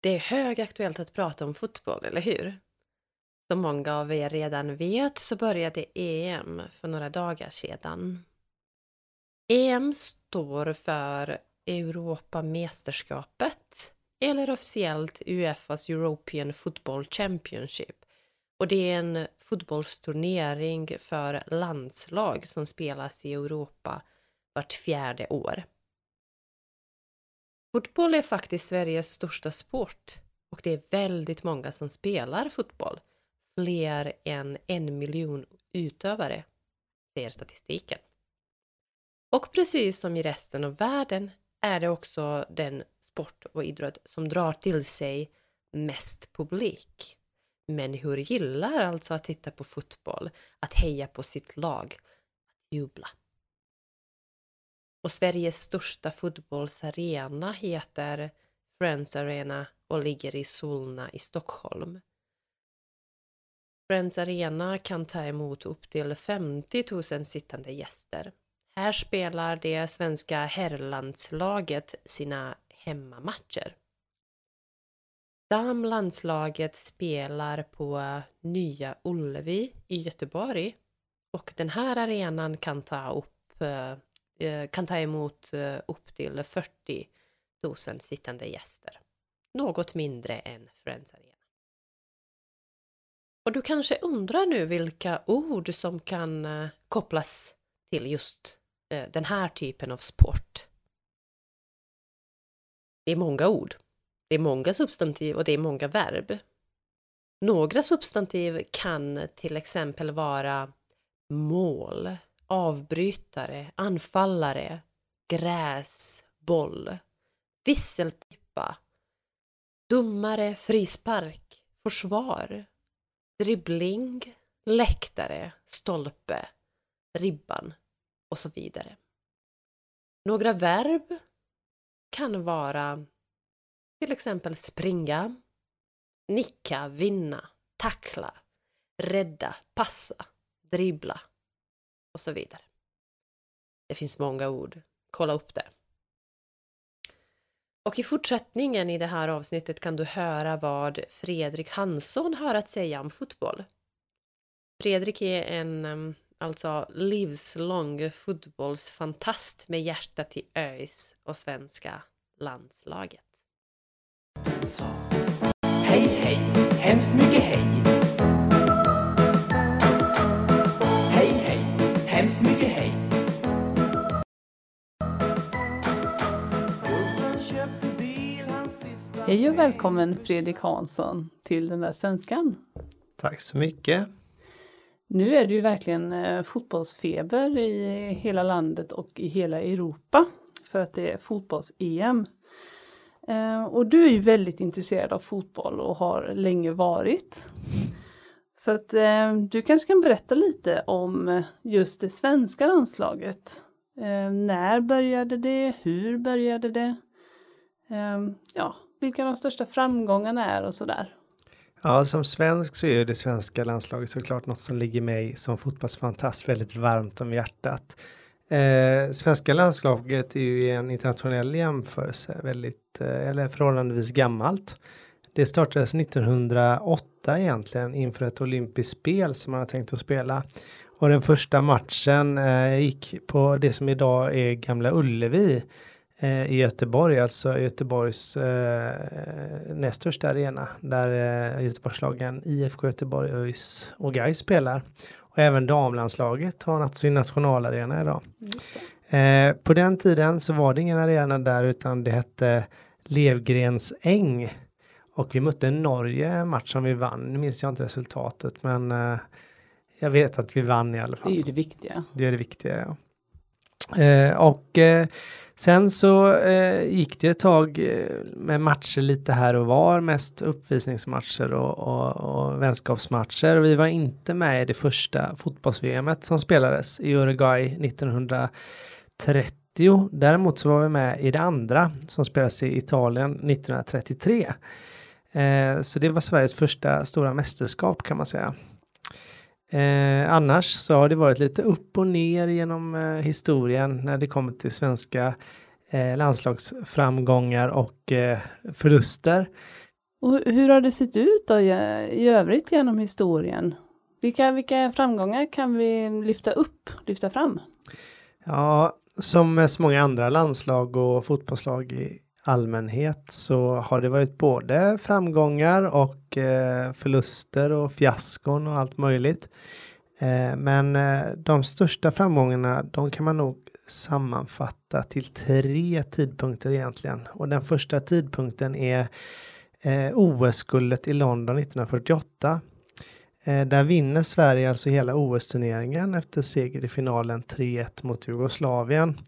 Det är högaktuellt att prata om fotboll, eller hur? Som många av er redan vet så började EM för några dagar sedan. EM står för Europamästerskapet eller officiellt Uefas European Football Championship. Och det är en fotbollsturnering för landslag som spelas i Europa vart fjärde år. Fotboll är faktiskt Sveriges största sport och det är väldigt många som spelar fotboll. Fler än en miljon utövare, säger statistiken. Och precis som i resten av världen är det också den sport och idrott som drar till sig mest publik. Människor gillar alltså att titta på fotboll, att heja på sitt lag, att jubla. Och Sveriges största fotbollsarena heter Friends Arena och ligger i Solna i Stockholm. Friends Arena kan ta emot upp till 50 000 sittande gäster. Här spelar det svenska herrlandslaget sina hemmamatcher. Damlandslaget spelar på Nya Ullevi i Göteborg och den här arenan kan ta, upp, eh, Eh, kan ta emot eh, upp till 40 000 sittande gäster. Något mindre än Friends Arena. Och du kanske undrar nu vilka ord som kan eh, kopplas till just den här typen av sport. Det är många ord. Det är många substantiv och det är många verb. Några substantiv kan till exempel vara mål, avbrytare, anfallare, gräs, boll, visselpipa, dummare, frispark, försvar, dribbling, läktare, stolpe, ribban och så vidare. Några verb kan vara till exempel springa, nicka, vinna, tackla, rädda, passa, dribbla och så vidare. Det finns många ord. Kolla upp det. Och i fortsättningen i det här avsnittet kan du höra vad Fredrik Hansson har att säga om fotboll. Fredrik är en alltså livslång fotbollsfantast med hjärta till ÖIS och svenska landslaget. Hej, hej, hemskt mycket hej. Hej, hemskt mycket hej. Hej och välkommen Fredrik Hansson till den där svenskan. Tack så mycket. Nu är det ju verkligen eh, fotbollsfeber i hela landet och i hela Europa för att det är fotbolls-EM. Eh, och du är ju väldigt intresserad av fotboll och har länge varit. Så att eh, du kanske kan berätta lite om just det svenska landslaget. Eh, när började det? Hur började det? Eh, ja, vilka de största framgångarna är och sådär. Ja, som svensk så är det svenska landslaget såklart något som ligger mig som fotbollsfantast väldigt varmt om hjärtat. Eh, svenska landslaget är ju i en internationell jämförelse väldigt, eh, eller förhållandevis gammalt. Det startades 1908 egentligen inför ett olympiskt spel som man har tänkt att spela. Och den första matchen eh, gick på det som idag är Gamla Ullevi Eh, i Göteborg, alltså Göteborgs eh, näst största arena där eh, Göteborgslagen IFK Göteborg, ÖIS och Gais spelar. Och även damlandslaget har sin nationalarena idag. Eh, på den tiden så var det ingen arena där utan det hette Levgrens äng. Och vi mötte Norge match som vi vann. Nu minns jag inte resultatet men eh, jag vet att vi vann i alla fall. Det är ju det viktiga. Det är det viktiga ja. Eh, och Sen så eh, gick det ett tag eh, med matcher lite här och var, mest uppvisningsmatcher och, och, och vänskapsmatcher. Och vi var inte med i det första fotbolls-VM som spelades i Uruguay 1930. Däremot så var vi med i det andra som spelades i Italien 1933. Eh, så det var Sveriges första stora mästerskap kan man säga. Eh, annars så har det varit lite upp och ner genom eh, historien när det kommer till svenska eh, landslagsframgångar och eh, förluster. Och hur har det sett ut då i, i övrigt genom historien? Vilka, vilka framgångar kan vi lyfta upp, lyfta fram? Ja, som så många andra landslag och fotbollslag i allmänhet så har det varit både framgångar och eh, förluster och fiaskon och allt möjligt. Eh, men eh, de största framgångarna, de kan man nog sammanfatta till tre tidpunkter egentligen. Och den första tidpunkten är eh, OS-guldet i London 1948. Eh, där vinner Sverige alltså hela OS-turneringen efter seger i finalen 3-1 mot Jugoslavien.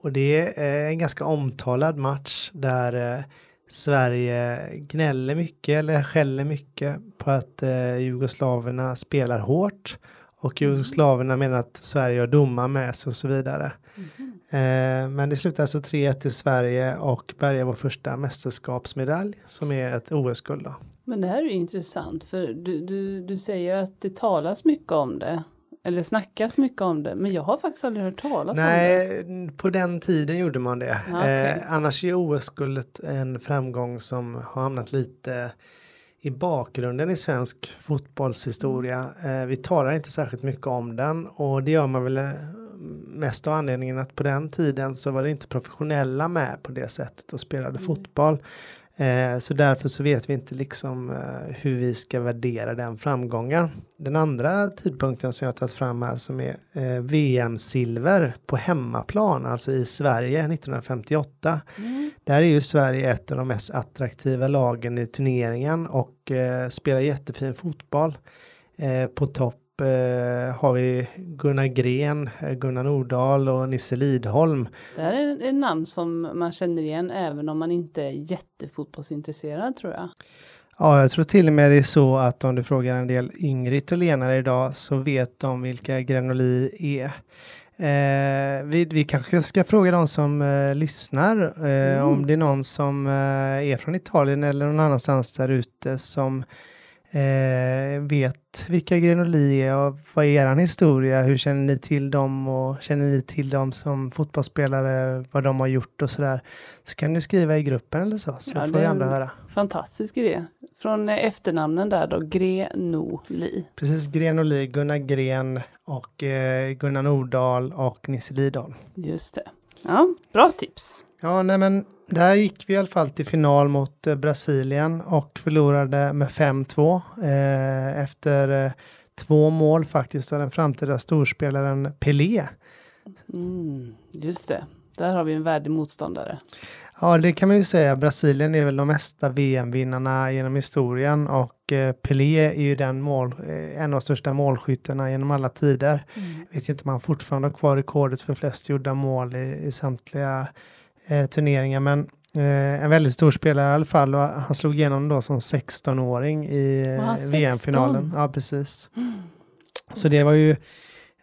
Och det är en ganska omtalad match där eh, Sverige gnäller mycket eller skäller mycket på att eh, jugoslaverna spelar hårt och mm. jugoslaverna menar att Sverige har domar med sig och så vidare. Mm. Men det slutar alltså 3-1 till Sverige och bärgar vår första mästerskapsmedalj som är ett OS-guld. Men det här är intressant för du, du, du säger att det talas mycket om det eller snackas mycket om det, men jag har faktiskt aldrig hört talas Nej, om det. på den tiden gjorde man det. okay. eh, annars är OS-guldet en framgång som har hamnat lite i bakgrunden i svensk fotbollshistoria. Eh, vi talar inte särskilt mycket om den och det gör man väl eh, mest av anledningen att på den tiden så var det inte professionella med på det sättet och spelade mm. fotboll. Eh, så därför så vet vi inte liksom eh, hur vi ska värdera den framgången. Den andra tidpunkten som jag tagit fram här som är eh, VM-silver på hemmaplan, alltså i Sverige 1958. Mm. Där är ju Sverige ett av de mest attraktiva lagen i turneringen och spelar jättefin fotboll. På topp eh, har vi Gunnar Gren, eh, Gunnar Nordahl och Nisse Lidholm. Det här är ett namn som man känner igen även om man inte är jättefotbollsintresserad tror jag. Ja, jag tror till och med det är så att om du frågar en del yngre italienare idag så vet de vilka Grenoli är. Eh, vi, vi kanske ska fråga de som eh, lyssnar eh, mm. om det är någon som eh, är från Italien eller någon annanstans där ute som eh, vet vilka Grenoli är och vad är er historia? Hur känner ni till dem och känner ni till dem som fotbollsspelare, vad de har gjort och sådär. Så kan ni skriva i gruppen eller så, så ja, får vi andra höra. Fantastisk idé. Från efternamnen där då, Grenoli. Precis, Grenoli, Gunnar Gren och eh, Gunnar Nordahl och Nisse Lidholm. Just det. Ja, bra tips. Ja, nej men där gick vi i alla fall till final mot eh, Brasilien och förlorade med 5-2 eh, efter eh, två mål faktiskt av den framtida storspelaren Pelé. Mm, just det, där har vi en värdig motståndare. Ja, det kan man ju säga. Brasilien är väl de mesta VM-vinnarna genom historien och eh, Pelé är ju den mål, eh, en av de största målskyttarna genom alla tider. Mm. vet inte om han fortfarande har kvar rekordet för flest gjorda mål i, i samtliga eh, turneringar. Men eh, en väldigt stor spelare i alla fall och han slog igenom då som 16-åring i eh, VM-finalen. Ja, precis. Mm. Så det var ju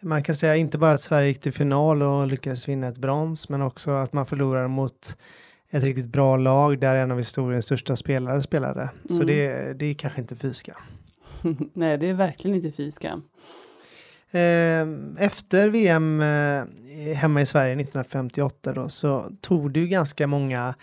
man kan säga inte bara att Sverige gick till final och lyckades vinna ett brons, men också att man förlorade mot ett riktigt bra lag där en av historiens största spelare spelade. Mm. Så det, det är kanske inte fyska. Nej, det är verkligen inte fyska. Ehm, efter VM eh, hemma i Sverige 1958 då så tog det ju ganska många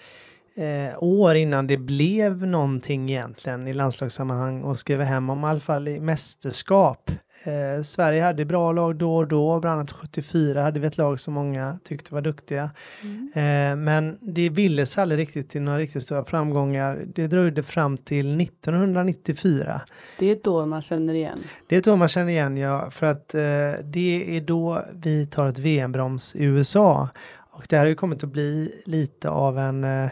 eh, år innan det blev någonting egentligen i landslagssammanhang och skriva hem om i alla fall i mästerskap. Eh, Sverige hade bra lag då och då, bland annat 74 hade vi ett lag som många tyckte var duktiga. Mm. Eh, men det ville sig aldrig riktigt till några riktigt stora framgångar. Det dröjde fram till 1994. Det är då man känner igen. Det är då man känner igen, ja, för att eh, det är då vi tar ett VM-broms i USA. Och det här har ju kommit att bli lite av en eh,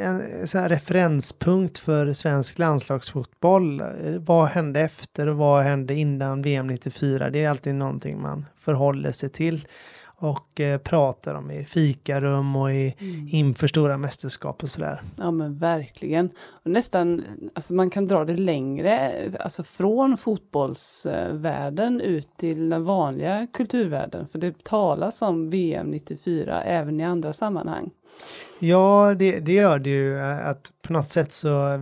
en så referenspunkt för svensk landslagsfotboll. Vad hände efter och vad hände innan VM 94? Det är alltid någonting man förhåller sig till och eh, pratar om i fikarum och i, mm. inför stora mästerskap och sådär. Ja men verkligen. Och nästan, alltså man kan dra det längre, alltså från fotbollsvärlden ut till den vanliga kulturvärlden. För det talas om VM 94 även i andra sammanhang. Ja, det, det gör det ju att på något sätt så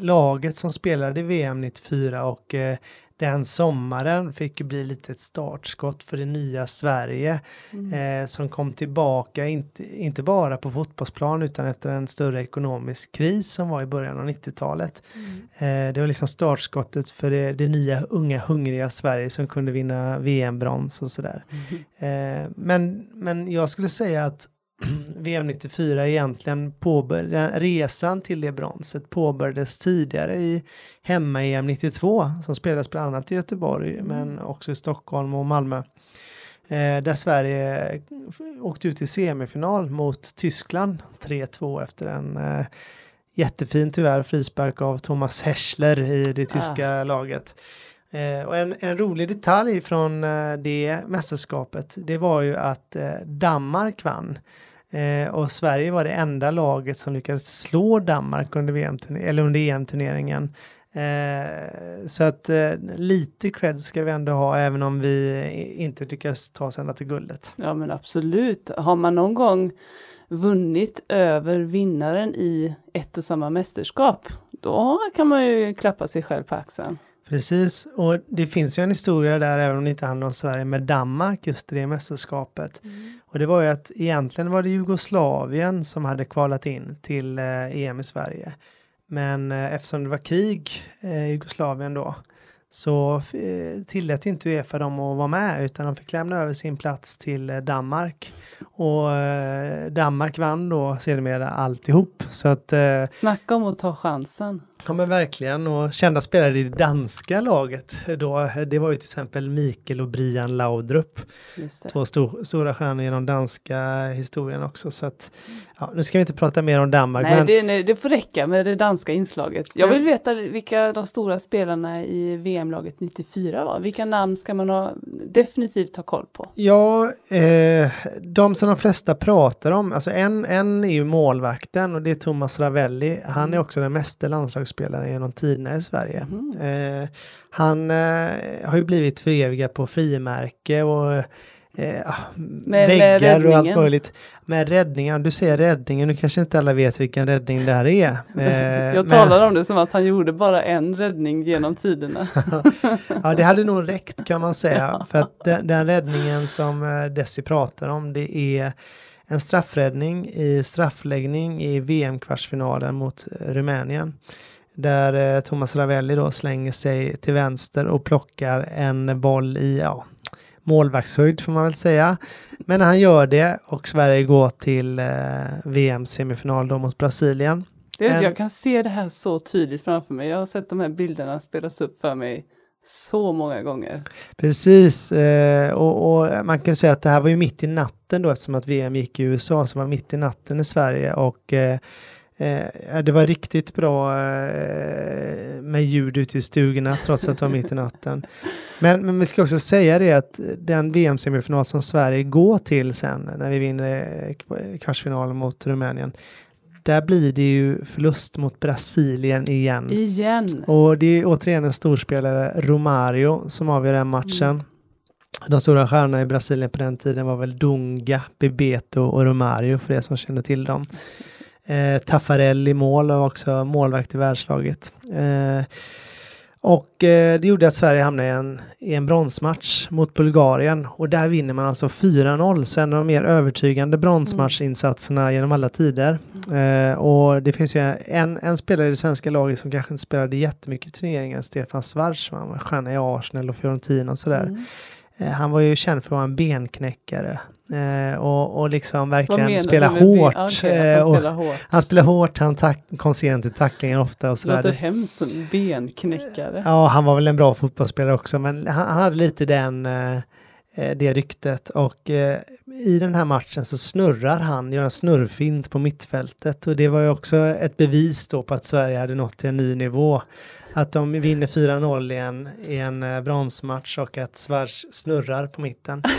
laget som spelade VM 94 och eh, den sommaren fick ju bli lite ett startskott för det nya Sverige Mm. eh, som kom tillbaka, inte, inte bara på fotbollsplan utan efter en större ekonomisk kris som var i början av 90-talet. Eh, det var liksom startskottet för det, det nya unga hungriga Sverige som kunde vinna VM-brons och sådär. Eh, men, men jag skulle säga att VM 94 egentligen påbörjade, resan till det bronset påbörjades tidigare i hemma-EM 92 som spelades bland annat i Göteborg men också i Stockholm och Malmö. Eh, där Sverige åkte ut i semifinal mot Tyskland 3-2 efter en eh, jättefin tyvärr frispark av Thomas Heschler i det tyska laget. Eh, och en, en rolig detalj från eh, det mästerskapet det var ju att eh, Danmark vann. Eh, och Sverige var det enda laget som lyckades slå Danmark under, VM eller under EM-turneringen. Eh, så att eh, lite cred ska vi ändå ha även om vi eh, inte lyckas ta oss ända till guldet. Ja men absolut. Har man någon gång vunnit över vinnaren i ett och samma mästerskap, då kan man ju klappa sig själv på axeln. Precis, och det finns ju en historia där, även om det inte handlar om Sverige, med Danmark just det mästerskapet. Och det var ju att egentligen var det Jugoslavien som hade kvalat in till eh, EM i Sverige. Men eh, eftersom det var krig eh, i Jugoslavien då, så tillät inte Uefa dem att vara med, utan de fick lämna över sin plats till Danmark. Och Danmark vann då sedermera alltihop. Så att Snacka om att ta chansen. Ja men verkligen och kända spelare i det danska laget då, det var ju till exempel Mikael och Brian Laudrup. Två stor, stora stjärnor i den danska historien också så att ja, nu ska vi inte prata mer om Danmark Nej, men det, nej, det får räcka med det danska inslaget. Jag vill veta vilka de stora spelarna i VM-laget 94 var. Vilka namn ska man ha, definitivt ha koll på? ja, eh, de som de flesta pratar om, alltså en, en är ju målvakten och det är Thomas Ravelli. Han är också den mesta landslagsspelaren genom tiderna i Sverige. Mhm. Eh, han eh, har ju blivit förevigad på frimärke och eh, ah, med väggar och allt möjligt. Med räddningen, du säger räddningen, nu kanske inte alla vet vilken räddning det här är. Eh, Jag men- talar om det som att han gjorde bara en räddning genom tiderna. Ja, det hade nog räckt kan man säga. För att den, den räddningen som eh, Desi pratar om, det är en straffräddning i straffläggning i VM-kvartsfinalen mot eh, Rumänien. Där eh, Thomas Ravelli då slänger sig till vänster och plockar en boll i, ja, målvaktshöjd får man väl säga. Men han gör det och Sverige går till eh, VM-semifinal då mot Brasilien. Det är, jag kan se det här så tydligt framför mig. Jag har sett de här bilderna spelas upp för mig så många gånger. Precis, eh, och, och man kan säga att det här var ju mitt i natten då eftersom att VM gick i USA så var mitt i natten i Sverige och eh, eh, det var riktigt bra eh, med ljud ute i stugorna trots att det var mitt i natten. Men, men vi ska också säga det att den VM-semifinal som Sverige går till sen när vi vinner eh, kv- kvartsfinalen mot Rumänien där blir det ju förlust mot Brasilien igen. Igen! Och det är återigen en storspelare, Romario, som avgör den matchen. De stora stjärnorna i Brasilien på den tiden var väl Dunga, Bebeto och Romario för det som känner till dem. Eh, Taffarel i mål och också målvakt i världslaget. Eh, och eh, det gjorde att Sverige hamnade i en, i en bronsmatch mot Bulgarien och där vinner man alltså 4-0, så en av de mer övertygande bronsmatchinsatserna genom alla tider. Eh, och det finns ju en, en spelare i det svenska laget som kanske inte spelade jättemycket i turneringen, Stefan Schwarz, han var stjärna i Arsenal och Fiorentina och sådär. Mm. Eh, han var ju känd för att vara en benknäckare eh, och, och liksom verkligen spela hårt. Eh, han och spelar hårt. han spelar hårt, han tack, kom sent i tacklingar ofta och Det låter sådär. hemskt som benknäckare. Ja, han var väl en bra fotbollsspelare också, men han, han hade lite den, eh, eh, det ryktet. Och eh, i den här matchen så snurrar han, gör en snurrfint på mittfältet. Och det var ju också ett bevis då på att Sverige hade nått till en ny nivå. Att de vinner 4-0 i en, i en eh, bronsmatch och att Schwarz snurrar på mitten.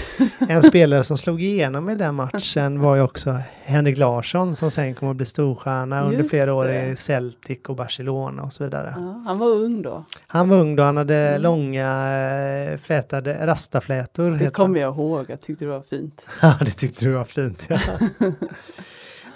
En spelare som slog igenom i den matchen var ju också Henrik Larsson som sen kommer att bli storstjärna under Just flera år det. i Celtic och Barcelona och så vidare. Ja, han var ung då. Han var ung då, han hade Mm. långa eh, flätade rastaflätor. Det kommer jag ihåg, jag tyckte det var fint. Ja, det tyckte du var fint. Ja.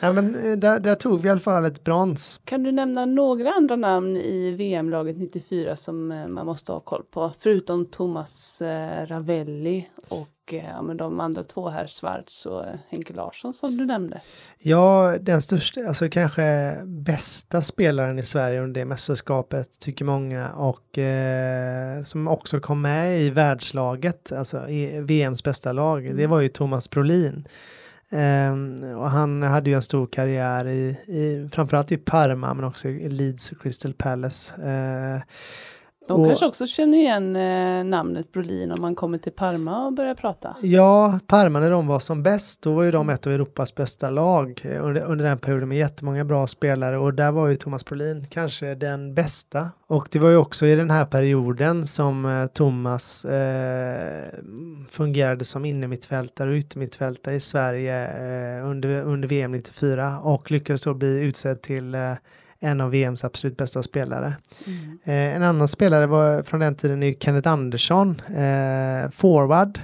Ja, men eh, där, där tog vi i alla fall ett brons. Kan du nämna några andra namn i VM-laget 94 som eh, man måste ha koll på? Förutom Thomas eh, Ravelli och ja, men de andra två här, Schwarz och Henke Larsson som du nämnde. Ja, den största, alltså kanske bästa spelaren i Sverige under det mästerskapet tycker många och eh, som också kom med i världslaget, alltså i VMs bästa lag, det mm. var ju Thomas Brolin. Um, och han hade ju en stor karriär i, i framförallt i Parma men också i Leeds och Crystal Palace. Uh, de och, kanske också känner igen eh, namnet Brolin om man kommer till Parma och börjar prata. Ja, Parma när de var som bäst, då var ju de ett av Europas bästa lag eh, under, under den perioden med jättemånga bra spelare och där var ju Thomas Brolin kanske den bästa. Och det var ju också i den här perioden som eh, Thomas eh, fungerade som innermittfältare och yttermittfältare i Sverige eh, under, under VM 94 och lyckades då bli utsedd till eh, en av VMs absolut bästa spelare. Mm. Eh, en annan spelare var från den tiden är Kenneth Andersson, eh, forward,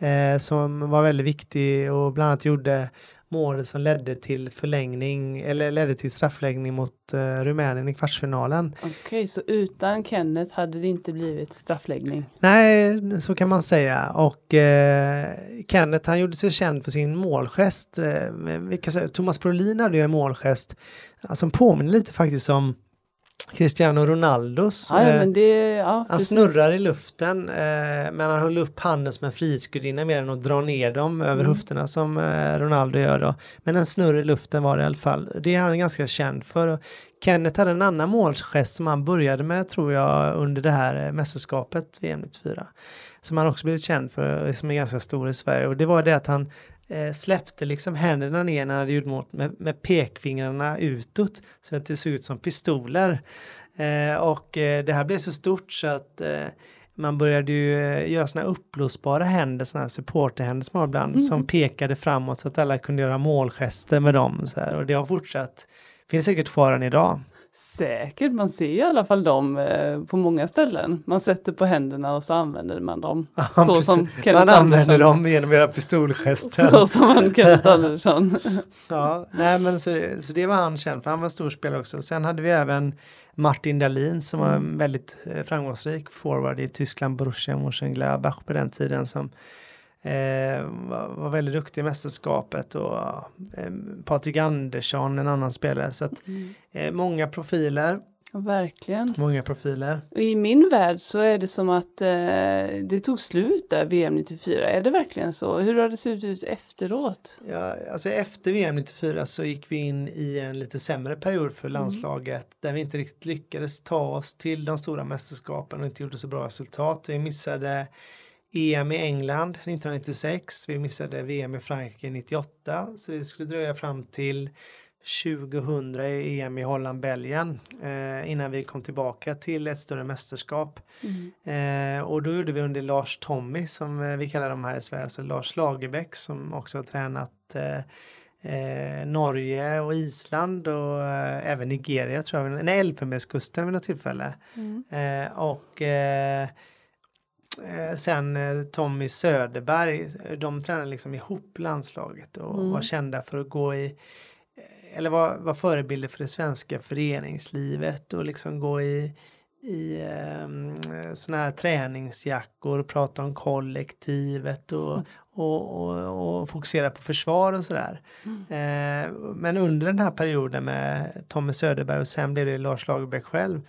eh, som var väldigt viktig och bland annat gjorde målet som ledde till förlängning eller ledde till straffläggning mot uh, Rumänien i kvartsfinalen. Okej, okay, så utan Kenneth hade det inte blivit straffläggning? Nej, så kan man säga och uh, Kenneth han gjorde sig känd för sin målgest. Uh, vi kan säga, Thomas Brolin hade ju en målgest som påminner lite faktiskt om Cristiano Ronaldos. Ja, ja, det, ja, han snurrar i luften eh, men han håller upp handen som en frihetsgudinna mer än att dra ner dem över mm. höfterna som eh, Ronaldo gör då. Men en snurr i luften var det i alla fall. Det är han ganska känd för. Kenneth hade en annan målgest som han började med tror jag under det här eh, mästerskapet VM 94. Som han också blivit känd för, som är ganska stor i Sverige. Och det var det att han eh, släppte liksom händerna ner när han hade gjort med, med pekfingrarna utåt så att det såg ut som pistoler. Eh, och eh, det här blev så stort så att eh, man började ju eh, göra sådana uppblåsbara händer, sådana här supporterhänder som ibland, mm. som pekade framåt så att alla kunde göra målgester med dem. Så här. Och det har fortsatt, finns säkert kvar än idag. Säkert, man ser ju i alla fall dem eh, på många ställen. Man sätter på händerna och så använder man dem. Ja, så som man använder dem genom era pistolgester. Så som man Kenneth Andersson. ja, nej men så, så det var han känd för, han var stor spelare också. Sen hade vi även Martin Dahlin som var mm. väldigt eh, framgångsrik forward i Tyskland, Borussia Mönchengladbach på den tiden som Eh, var, väldigt duktig i mästerskapet och eh, Patrik Andersson, en annan spelare. Så att mm. eh, många profiler. Verkligen. Många profiler. I min värld så är det som att eh, det tog slut där VM 94. Är det verkligen så? Hur har det sett ut efteråt? Ja, alltså efter VM 94 så gick vi in i en lite sämre period för mm. landslaget mm. där vi inte riktigt lyckades ta oss till de stora mästerskapen och inte gjorde så bra resultat. Vi missade EM i England 1996, vi missade VM i Frankrike 98 så det skulle dröja fram till 2000 i EM i Holland, Belgien eh, innan vi kom tillbaka till ett större mästerskap. Mm. Eh, och då gjorde vi under Lars Tommy som eh, vi kallar dem här i Sverige, alltså Lars Lagerbäck som också har tränat eh, eh Norge och Island och eh, även Nigeria tror jag, nej Elfenbenskusten vid något tillfälle. Mm. Och sen eh, Tommy Söderberg, de tränade liksom ihop landslaget och mm. var kända för att gå i eh, eller var, var förebilder för det svenska föreningslivet och liksom gå i, i eh, sådana här träningsjackor och prata om kollektivet och, mm. och, och, och, fokusera på försvar och sådär. Mm. Eh, men under den här perioden med Tommy Söderberg och sen blev det Lars Lagerbäck själv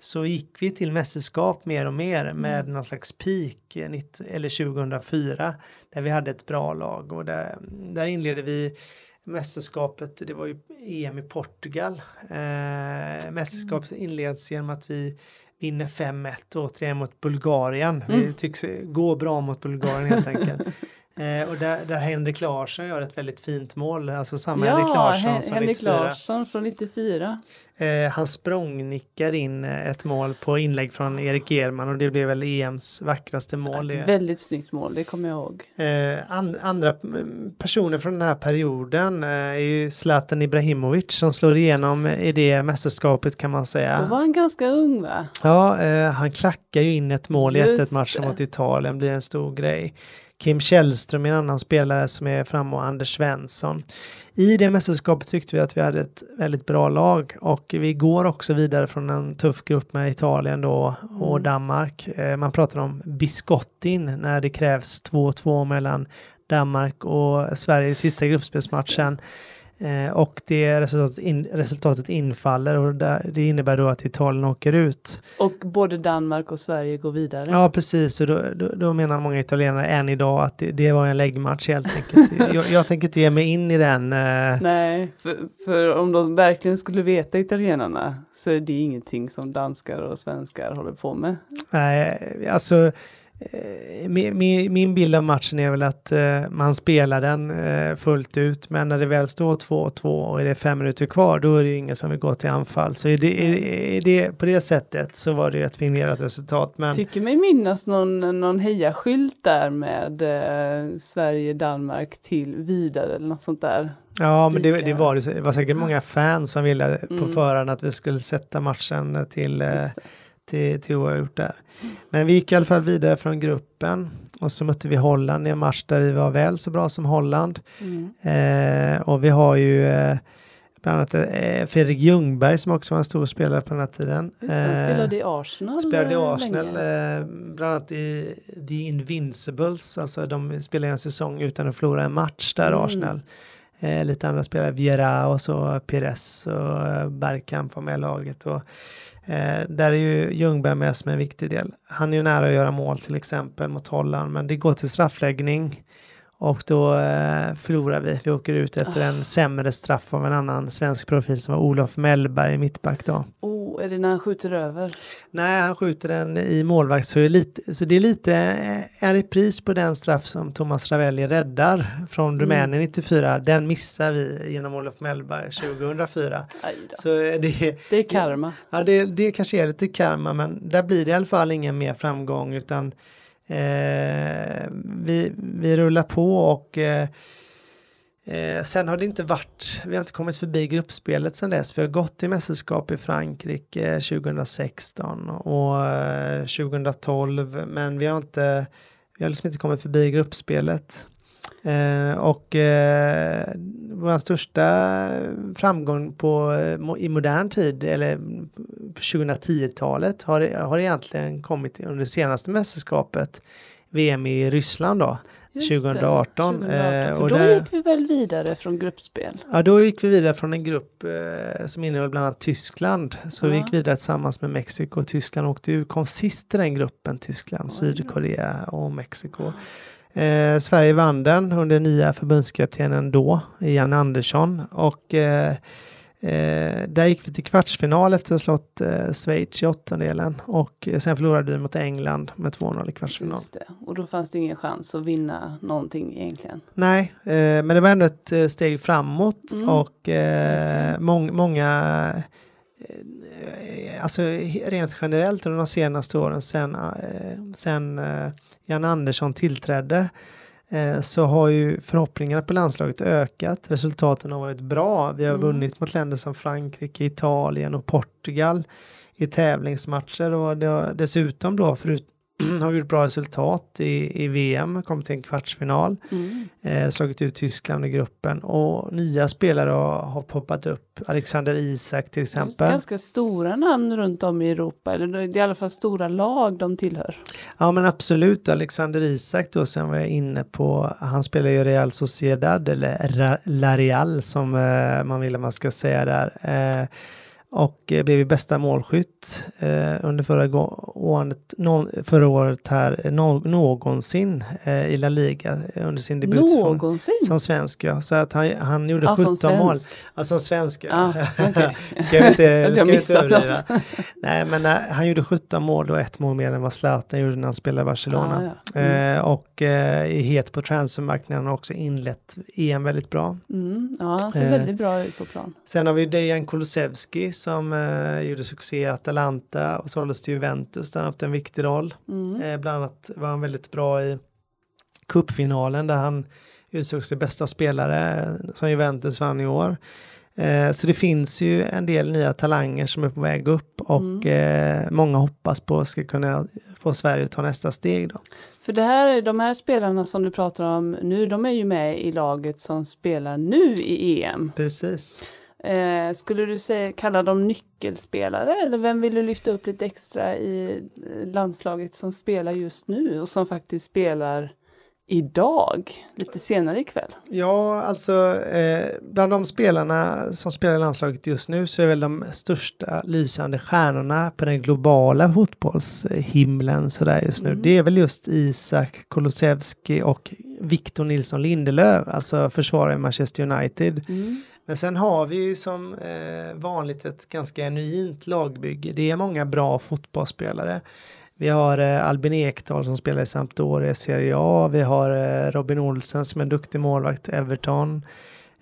så gick vi till mästerskap mer och mer med mm. någon slags peak eller 2004 där vi hade ett bra lag och där, där inledde vi mästerskapet, det var ju EM i Portugal. Eh, mästerskapet mm. inleds genom att vi vinner 5-1 återigen mot Bulgarien. Mm. Vi tycks gå bra mot Bulgarien helt enkelt. Eh, och där, där Henrik Larsson gör ett väldigt fint mål, alltså samma ja, Henrik Larsson som Henrik 94. Larsson från 94. Eh, han språngnickar in eh, ett mål på inlägg från Erik German och det blev väl EMs vackraste mål. Ett väldigt snyggt mål, det kommer jag ihåg. Eh, and, andra personer från den här perioden eh, är ju Zlatan Ibrahimovic som slår igenom i det mästerskapet kan man säga. Då var han ganska ung va? Ja, eh, han klackar ju in ett mål Just i 1 matchen mot Italien, blir en stor grej. Kim Källström är en annan spelare som är framme och Anders Svensson. I det mästerskapet tyckte vi att vi hade ett väldigt bra lag och vi går också vidare från en tuff grupp med Italien då och Mm. Danmark. Eh, Man pratar om biskottin när det krävs 2-2 mellan Danmark och Sverige i sista gruppspelsmatchen. Eh, och det resultatet, in, resultatet infaller och där, det innebär då att Italien åker ut. Och både Danmark och Sverige går vidare. Ja, precis. Och då, då, då menar många italienare än idag att det, det var en läggmatch helt enkelt. jag, jag tänker inte ge mig in i den. Eh, Nej, för, för om de verkligen skulle veta italienarna så är det ingenting som danskar och svenskar håller på med. Nej, alltså eh, min, min, min bild av matchen är väl att eh, man spelar den eh, fullt ut, men när det väl står 2-2 och det är fem minuter kvar, då är det ju ingen som vill gå till anfall. Så är det, är, det, på det sättet så var det ett fingerat resultat. Men Tycker mig minnas någon, någon hejarskylt där med eh, Sverige-Danmark till vidare eller något sånt där. ja, men det, det, var, det det var säkert många fans som ville på Mm. förhand att vi skulle sätta matchen till eh, till, till oavgjort där. Men vi gick i alla fall vidare från gruppen och så mötte vi Holland i en match där vi var väl så bra som Holland. Mm. Eh, och vi har ju eh, bland annat eh, Fredrik Ljungberg som också var en stor spelare på den här tiden. Just han spelade i Arsenal Spelade i eh, Arsenal, eh, bland annat i The Invincibles, alltså de spelade en säsong utan att förlora en match där Mm. Arsenal. Eh, lite andra spelare, Viera och så Pires och eh, Bergkamp var med i laget. Och, eh, där är ju Ljungberg med som en viktig del. Han är ju nära att göra mål till exempel mot Holland, men det går till straffläggning. Och då eh, förlorar vi. Vi åker ut efter en sämre straff av en annan svensk profil som var Olof Mellberg, mittback då. Oh, är det när han skjuter över? Nej, han skjuter den i målvakt så, lite, så det är lite eh, en repris på den straff som Thomas Ravelli räddar från Mm. Rumänien 94. Den missar vi genom Olof Mellberg 2004. Aj då. Så eh, det, Det är karma. ja, det, det kanske är lite karma men där blir det i alla fall ingen mer framgång utan eh, vi, vi rullar på och eh, Eh, sen har det inte varit, vi har inte kommit förbi gruppspelet sen dess. Vi har gått till mästerskap i Frankrike 2016 och eh, 2012 men vi har inte, vi har liksom inte kommit förbi gruppspelet. Eh, och eh, vår största framgång på, eh, i modern tid, eller på 2010-talet, har, har egentligen kommit under det senaste mästerskapet, VM i Ryssland då. Just det, 2018, 2018. eh, För och då där- gick vi väl vidare från gruppspel? Ja, då gick vi vidare från en grupp eh, som innehöll bland annat Tyskland. Så vi Ja. gick vidare tillsammans med Mexiko. Tyskland åkte ur, kom sist i den gruppen, Tyskland, Oj. Sydkorea och Mexiko. Eh, Sverige vann den under nya förbundskaptenen då, Jan Andersson. Och eh, eh, där gick vi till kvartsfinal efter att ha slått eh, Schweiz i åttondelen. Och eh, sen förlorade vi mot England med 2-0 i kvartsfinal. Och då fanns det ingen chans att vinna någonting egentligen. Nej, eh, men det var ändå ett eh, steg framåt Mm. och mång, många, alltså rent generellt under de senaste åren sen, sen Jan Andersson tillträdde så har ju förhoppningarna på landslaget ökat. Resultaten har varit bra. Vi har Mm. vunnit mot länder som Frankrike, Italien och Portugal i tävlingsmatcher och det har dessutom då förut har gjort bra resultat i, i VM, kommit till en kvartsfinal, Mm. eh, slagit ut Tyskland i gruppen och nya spelare har, har poppat upp. Alexander Isak till exempel. Ganska stora namn runt om i Europa, eller det är i alla fall stora lag de tillhör. Ja men absolut, Alexander Isak då som var jag inne på, han spelar ju Real Sociedad eller La Real som eh, man vill att man ska säga där. Eh, och eh, blev bästa målskytt eh, under förra, året, förra året här eh, nå, någonsin i La Liga under sin debut Någonsin? som svensk. Ja. Så att han, han gjorde Ja, 17 som mål. Ja, som svensk. Ja, okej. ska vi inte, Jag ska vi inte överdriva. Nej, men han gjorde 17 mål och ett mål mer än vad Zlatan gjorde när han spelade i Barcelona. Ja, ja. Mm. Och är het på transfermarknaden och också inlett EM väldigt bra. Mm. Ja, han ser väldigt bra ut på plan. Sen har vi Dejan Kulusevski som eh, gjorde succé i Atalanta och såldes till Juventus där han haft en viktig roll. Mm. Eh, bland annat var han väldigt bra i cupfinalen där han utsågs till bästa spelare eh, som Juventus vann i år. Eh, så det finns ju en del nya talanger som är på väg upp och Mm. eh, många hoppas på ska kunna få Sverige att ta nästa steg då. För det här, de här spelarna som du pratar om nu, de är ju med i laget som spelar nu i EM. Precis. Eh, skulle du säga, kalla dem nyckelspelare eller vem vill du lyfta upp lite extra i eh, landslaget som spelar just nu och som faktiskt spelar idag, lite senare ikväll? Ja, alltså eh, bland de spelarna som spelar i landslaget just nu så är väl de största lysande stjärnorna på den globala fotbollshimlen sådär just nu. Mm. Det är väl just Isak Kulusevski och Victor Nilsson Lindelöf, alltså försvarare i Manchester United. Mm. Men sen har vi ju som eh, vanligt ett ganska genuint lagbygge. Det är många bra fotbollsspelare. Vi har eh, Albin Ekdal som spelar i Sampdoria Serie A. Vi har eh, Robin Olsen som är en duktig målvakt, Everton.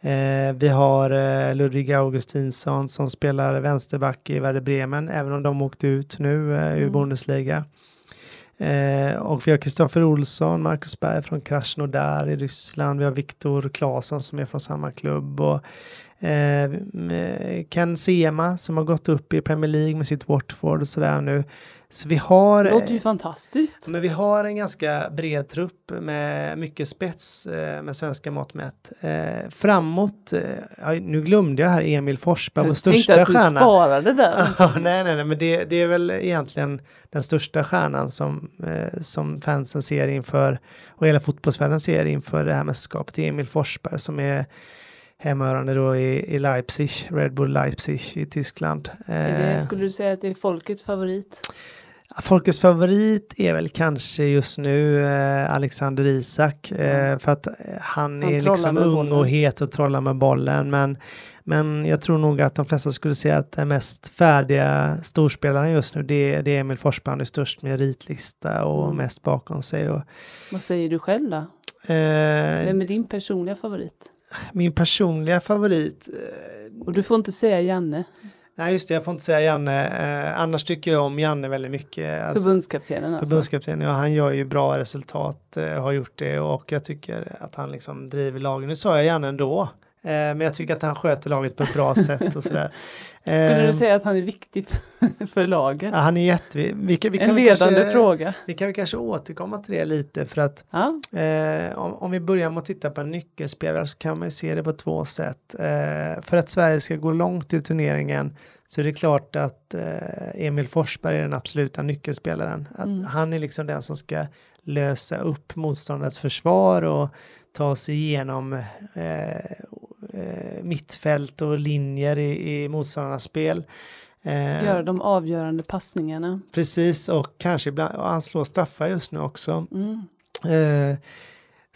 Eh, vi har eh, Ludvig Augustinsson som spelar vänsterback i Werder Bremen, även om de åkte ut nu eh, ur Mm. Bundesliga. Eh, och vi har Kristoffer Olsson, Marcus Berg från Krasnodar i Ryssland. Vi har Viktor Claesson som är från samma klubb. Och, Ken Sema som har gått upp i Premier League med sitt Watford och sådär nu. Så vi har... Det låter ju fantastiskt. Men vi har en ganska bred trupp med mycket spets eh, med svenska mått mätt. Eh, framåt, eh, nu glömde jag här Emil Forsberg, vår Jag största tänkte att du stjärna. sparade den. Nej, nej, nej, men det, det är väl egentligen den största stjärnan som, eh, som fansen ser inför och hela fotbollsvärlden ser inför det här mästerskapet. Emil Forsberg som är hemmahörande då i, i Leipzig, Red Bull Leipzig i Tyskland. Det, Eh, skulle du säga att det är folkets favorit? Folkets favorit är väl kanske just nu eh, Alexander Isak eh, för att eh, han, Han är liksom ung bollen. och het och trollar med bollen men, men jag tror nog att de flesta skulle säga att den mest färdiga storspelaren just nu det, det är Emil Forsberg, han är störst meritlista och Mm. mest bakom sig. Och, Vad säger du själv då? eh, Vem är din personliga favorit? Min personliga favorit eh, Och du får inte säga Janne, Nej just det, jag får inte säga Janne. Eh, annars tycker jag om Janne väldigt mycket. Alltså, förbundskaptenen alltså. Förbundskapten, ja han gör ju bra resultat, eh, har gjort det och jag tycker att han liksom driver lagen. Nu sa jag gärna ändå, men jag tycker att han sköter laget på ett bra sätt och sådär. Skulle Eh, du säga att han är viktig för- laget? Ja, han är jätteviktig. Vi, vi, en ledande kanske, fråga. Vi kan väl kanske återkomma till det lite för att Ja, eh, om, om vi börjar med att titta på en nyckelspelare så kan man ju se det på två sätt. Eh, för att Sverige ska gå långt i turneringen så är det klart att eh, Emil Forsberg är den absoluta nyckelspelaren. Att Mm. Han är liksom den som ska lösa upp motståndarens försvar och ta sig igenom eh, eh, mittfält och linjer i, i motståndarnas spel. Eh, göra de avgörande passningarna. Precis och kanske ibland, och han slår straffar just nu också. Mm.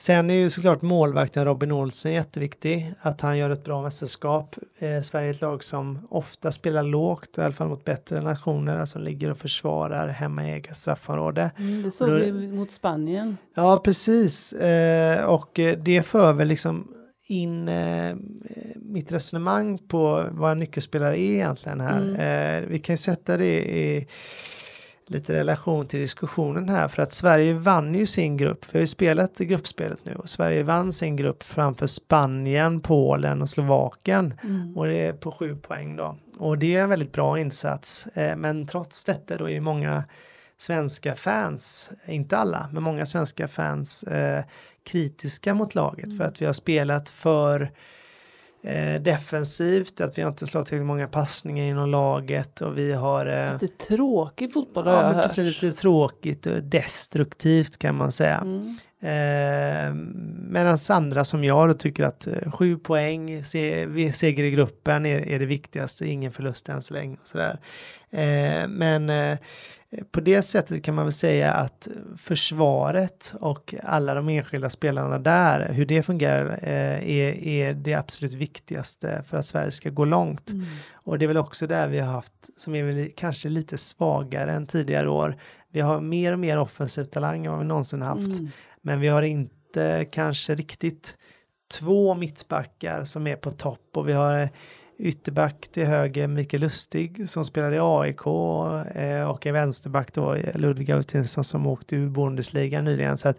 Sen är ju såklart målvakten Robin Olsen jätteviktig. Att han gör ett bra mästerskap. Eh, Sverige är ett lag som ofta spelar lågt, i alla fall mot bättre nationer, alltså ligger och försvarar hemma i eget straffområde. Mm, det såg Då- vi mot Spanien. Ja, precis. Eh, och det för väl liksom in eh, mitt resonemang på vad en nyckelspelare är egentligen här. Mm. Eh, vi kan ju sätta det i lite relation till diskussionen här för att Sverige vann ju sin grupp. Vi har ju spelat gruppspelet nu och Sverige vann sin grupp framför Spanien, Polen och Slovakien. Mm. Och det är på sju poäng då. Och det är en väldigt bra insats. Eh, men trots detta då är ju många svenska fans, inte alla, men många svenska fans eh, kritiska mot laget för att vi har spelat för eh, defensivt, att vi inte slagit tillräckligt många passningar inom laget och vi har eh, Lite tråkig fotboll har ja, jag hört. precis, lite tråkigt och destruktivt kan man säga. Mm. Eh, Medan andra som jag då tycker att eh, sju poäng, se, vi- seger i gruppen är, är det viktigaste, ingen förlust än så länge. Och sådär. Eh, men eh, på det sättet kan man väl säga att försvaret och alla de enskilda spelarna där, hur det fungerar eh, är, är det absolut viktigaste för att Sverige ska gå långt. Mm. Och det är väl också där vi har haft, som är väl kanske lite svagare än tidigare år. Vi har mer och mer offensiv talang än vad vi någonsin haft. Mm. Men vi har inte kanske riktigt två mittbackar som är på topp och vi har eh, ytterback till höger Mikael Lustig som spelar i AIK eh, och en vänsterback då Ludvig Augustinsson som åkte ur Bundesliga nyligen. Så att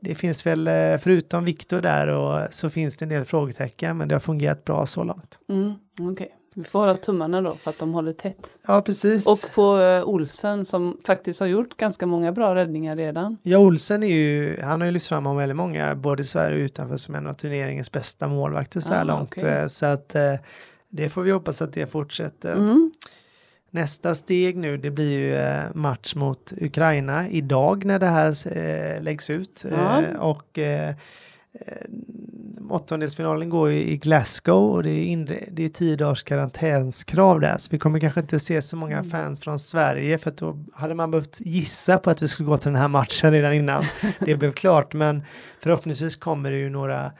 det finns väl, eh, förutom Viktor där och så finns det en del frågetecken, men det har fungerat bra så långt. Mm, Okej, vi får hålla tummarna då för att de håller tätt. Ja, precis. Och på eh, Olsen som faktiskt har gjort ganska många bra räddningar redan. Ja, Olsen är ju, han har ju lyft fram om väldigt många, både i Sverige och utanför, som en av turneringens bästa målvakter så här Ah, långt. Eh, Så att eh, det får vi hoppas att det fortsätter. Mm. Nästa steg nu, det blir ju eh, match mot Ukraina idag när det här eh, läggs ut. Ja. Eh, och åttondelsfinalen går ju i Glasgow och det är, inre, det är tio dagars karantänskrav där. Så vi kommer kanske inte se så många Mm. fans från Sverige för att då hade man behövt gissa på att vi skulle gå till den här matchen redan innan det blev klart. Men förhoppningsvis kommer det ju några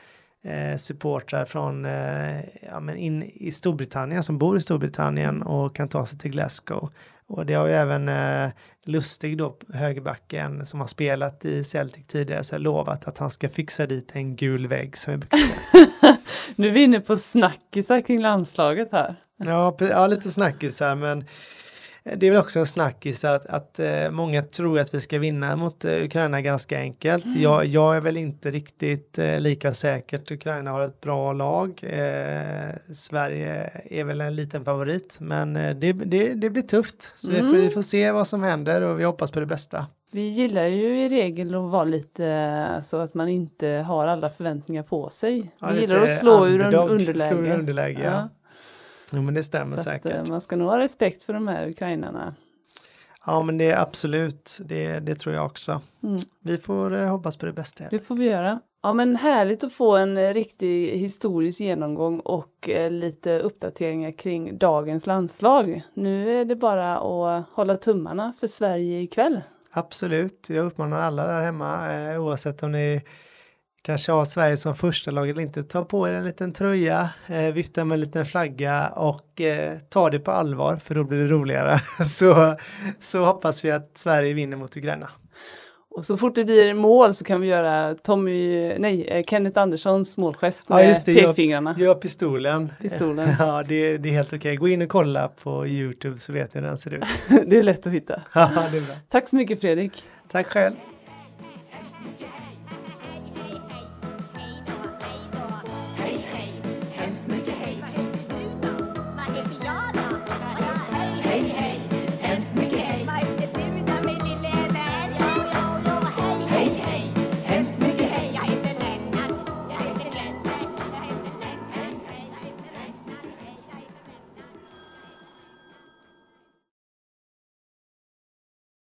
eh, supportrar från eh, ja, men in i Storbritannien som bor i Storbritannien och kan ta sig till Glasgow. Och det har ju även eh, Lustig då, högerbacken som har spelat i Celtic tidigare, så lovat att han ska fixa dit en gul vägg som vi brukar säga. Nu är vi inne på snackisar kring landslaget här. ja, ja, lite snackisar men det är väl också en snackis att, att eh, många tror att vi ska vinna mot eh, Ukraina ganska enkelt. Jag, jag är väl inte riktigt eh, lika säkert. Ukraina har ett bra lag. Eh, Sverige är väl en liten favorit, men eh, det, det, det blir tufft. Så vi, får, vi får se vad som händer och vi hoppas på det bästa. Vi gillar ju i regel att vara lite eh, så att man inte har alla förväntningar på sig. Ja, vi gillar att slå ur underläge. Slå ur underläge ja. Ja. Jo, men det stämmer Så att, säkert. eh, man ska nog ha respekt för de här ukrainarna. Ja, men det är absolut, det, det tror jag också. Mm. Vi får eh, hoppas på det bästa. Det får vi göra. Ja men härligt att få en eh, riktig historisk genomgång och eh, lite uppdateringar kring dagens landslag. Nu är det bara att hålla tummarna för Sverige ikväll. Absolut, jag uppmanar alla där hemma, eh, oavsett om ni kanske har Sverige som första lag eller inte, ta på er en liten tröja, eh, vifta med en liten flagga och eh, ta det på allvar för då blir det roligare. så, så hoppas vi att Sverige vinner mot Ukraina. Och så fort det blir mål så kan vi göra Tommy, nej, eh, Kenneth Anderssons målgest Ja, med just det, pekfingrarna. Gör pistolen. Pistolen. Ja, det, det är helt okej. Gå in och kolla på YouTube så vet ni hur den ser ut. det är lätt att hitta. Ja, det är bra. Tack så mycket Fredrik. Tack själv.